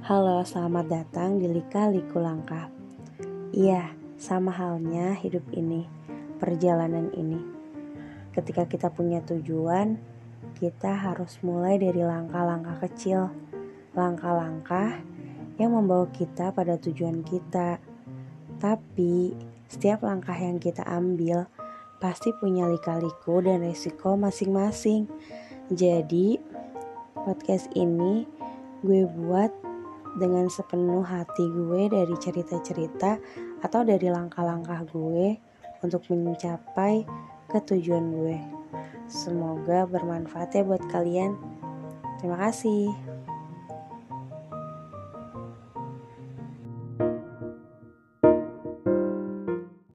Halo, selamat datang di Lika Liku Langkah. Iya, sama halnya hidup ini, perjalanan ini. Ketika kita punya tujuan, kita harus mulai dari langkah-langkah kecil, langkah-langkah yang membawa kita pada tujuan kita. Tapi, setiap langkah yang kita ambil pasti punya lika-liku dan resiko masing-masing. Jadi, podcast ini gue buat dengan sepenuh hati gue dari cerita-cerita atau dari langkah-langkah gue untuk mencapai ketujuan gue. Semoga bermanfaat ya buat kalian. Terima kasih.